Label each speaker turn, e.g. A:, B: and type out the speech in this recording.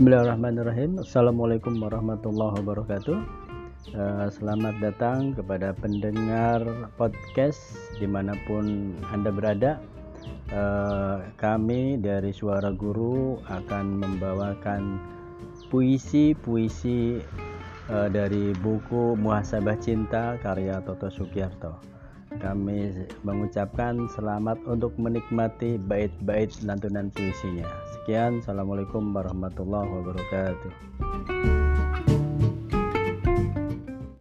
A: Bismillahirrahmanirrahim. Assalamualaikum warahmatullahi wabarakatuh. Uh, Selamat datang kepada pendengar podcast di mana pun Anda berada. Uh, Kami dari Suara Guru akan membawakan puisi-puisi uh, dari buku Muhasabah Cinta karya Toto Sugiarto kami mengucapkan selamat untuk menikmati bait-bait lantunan puisinya. Sekian, Assalamualaikum warahmatullahi wabarakatuh.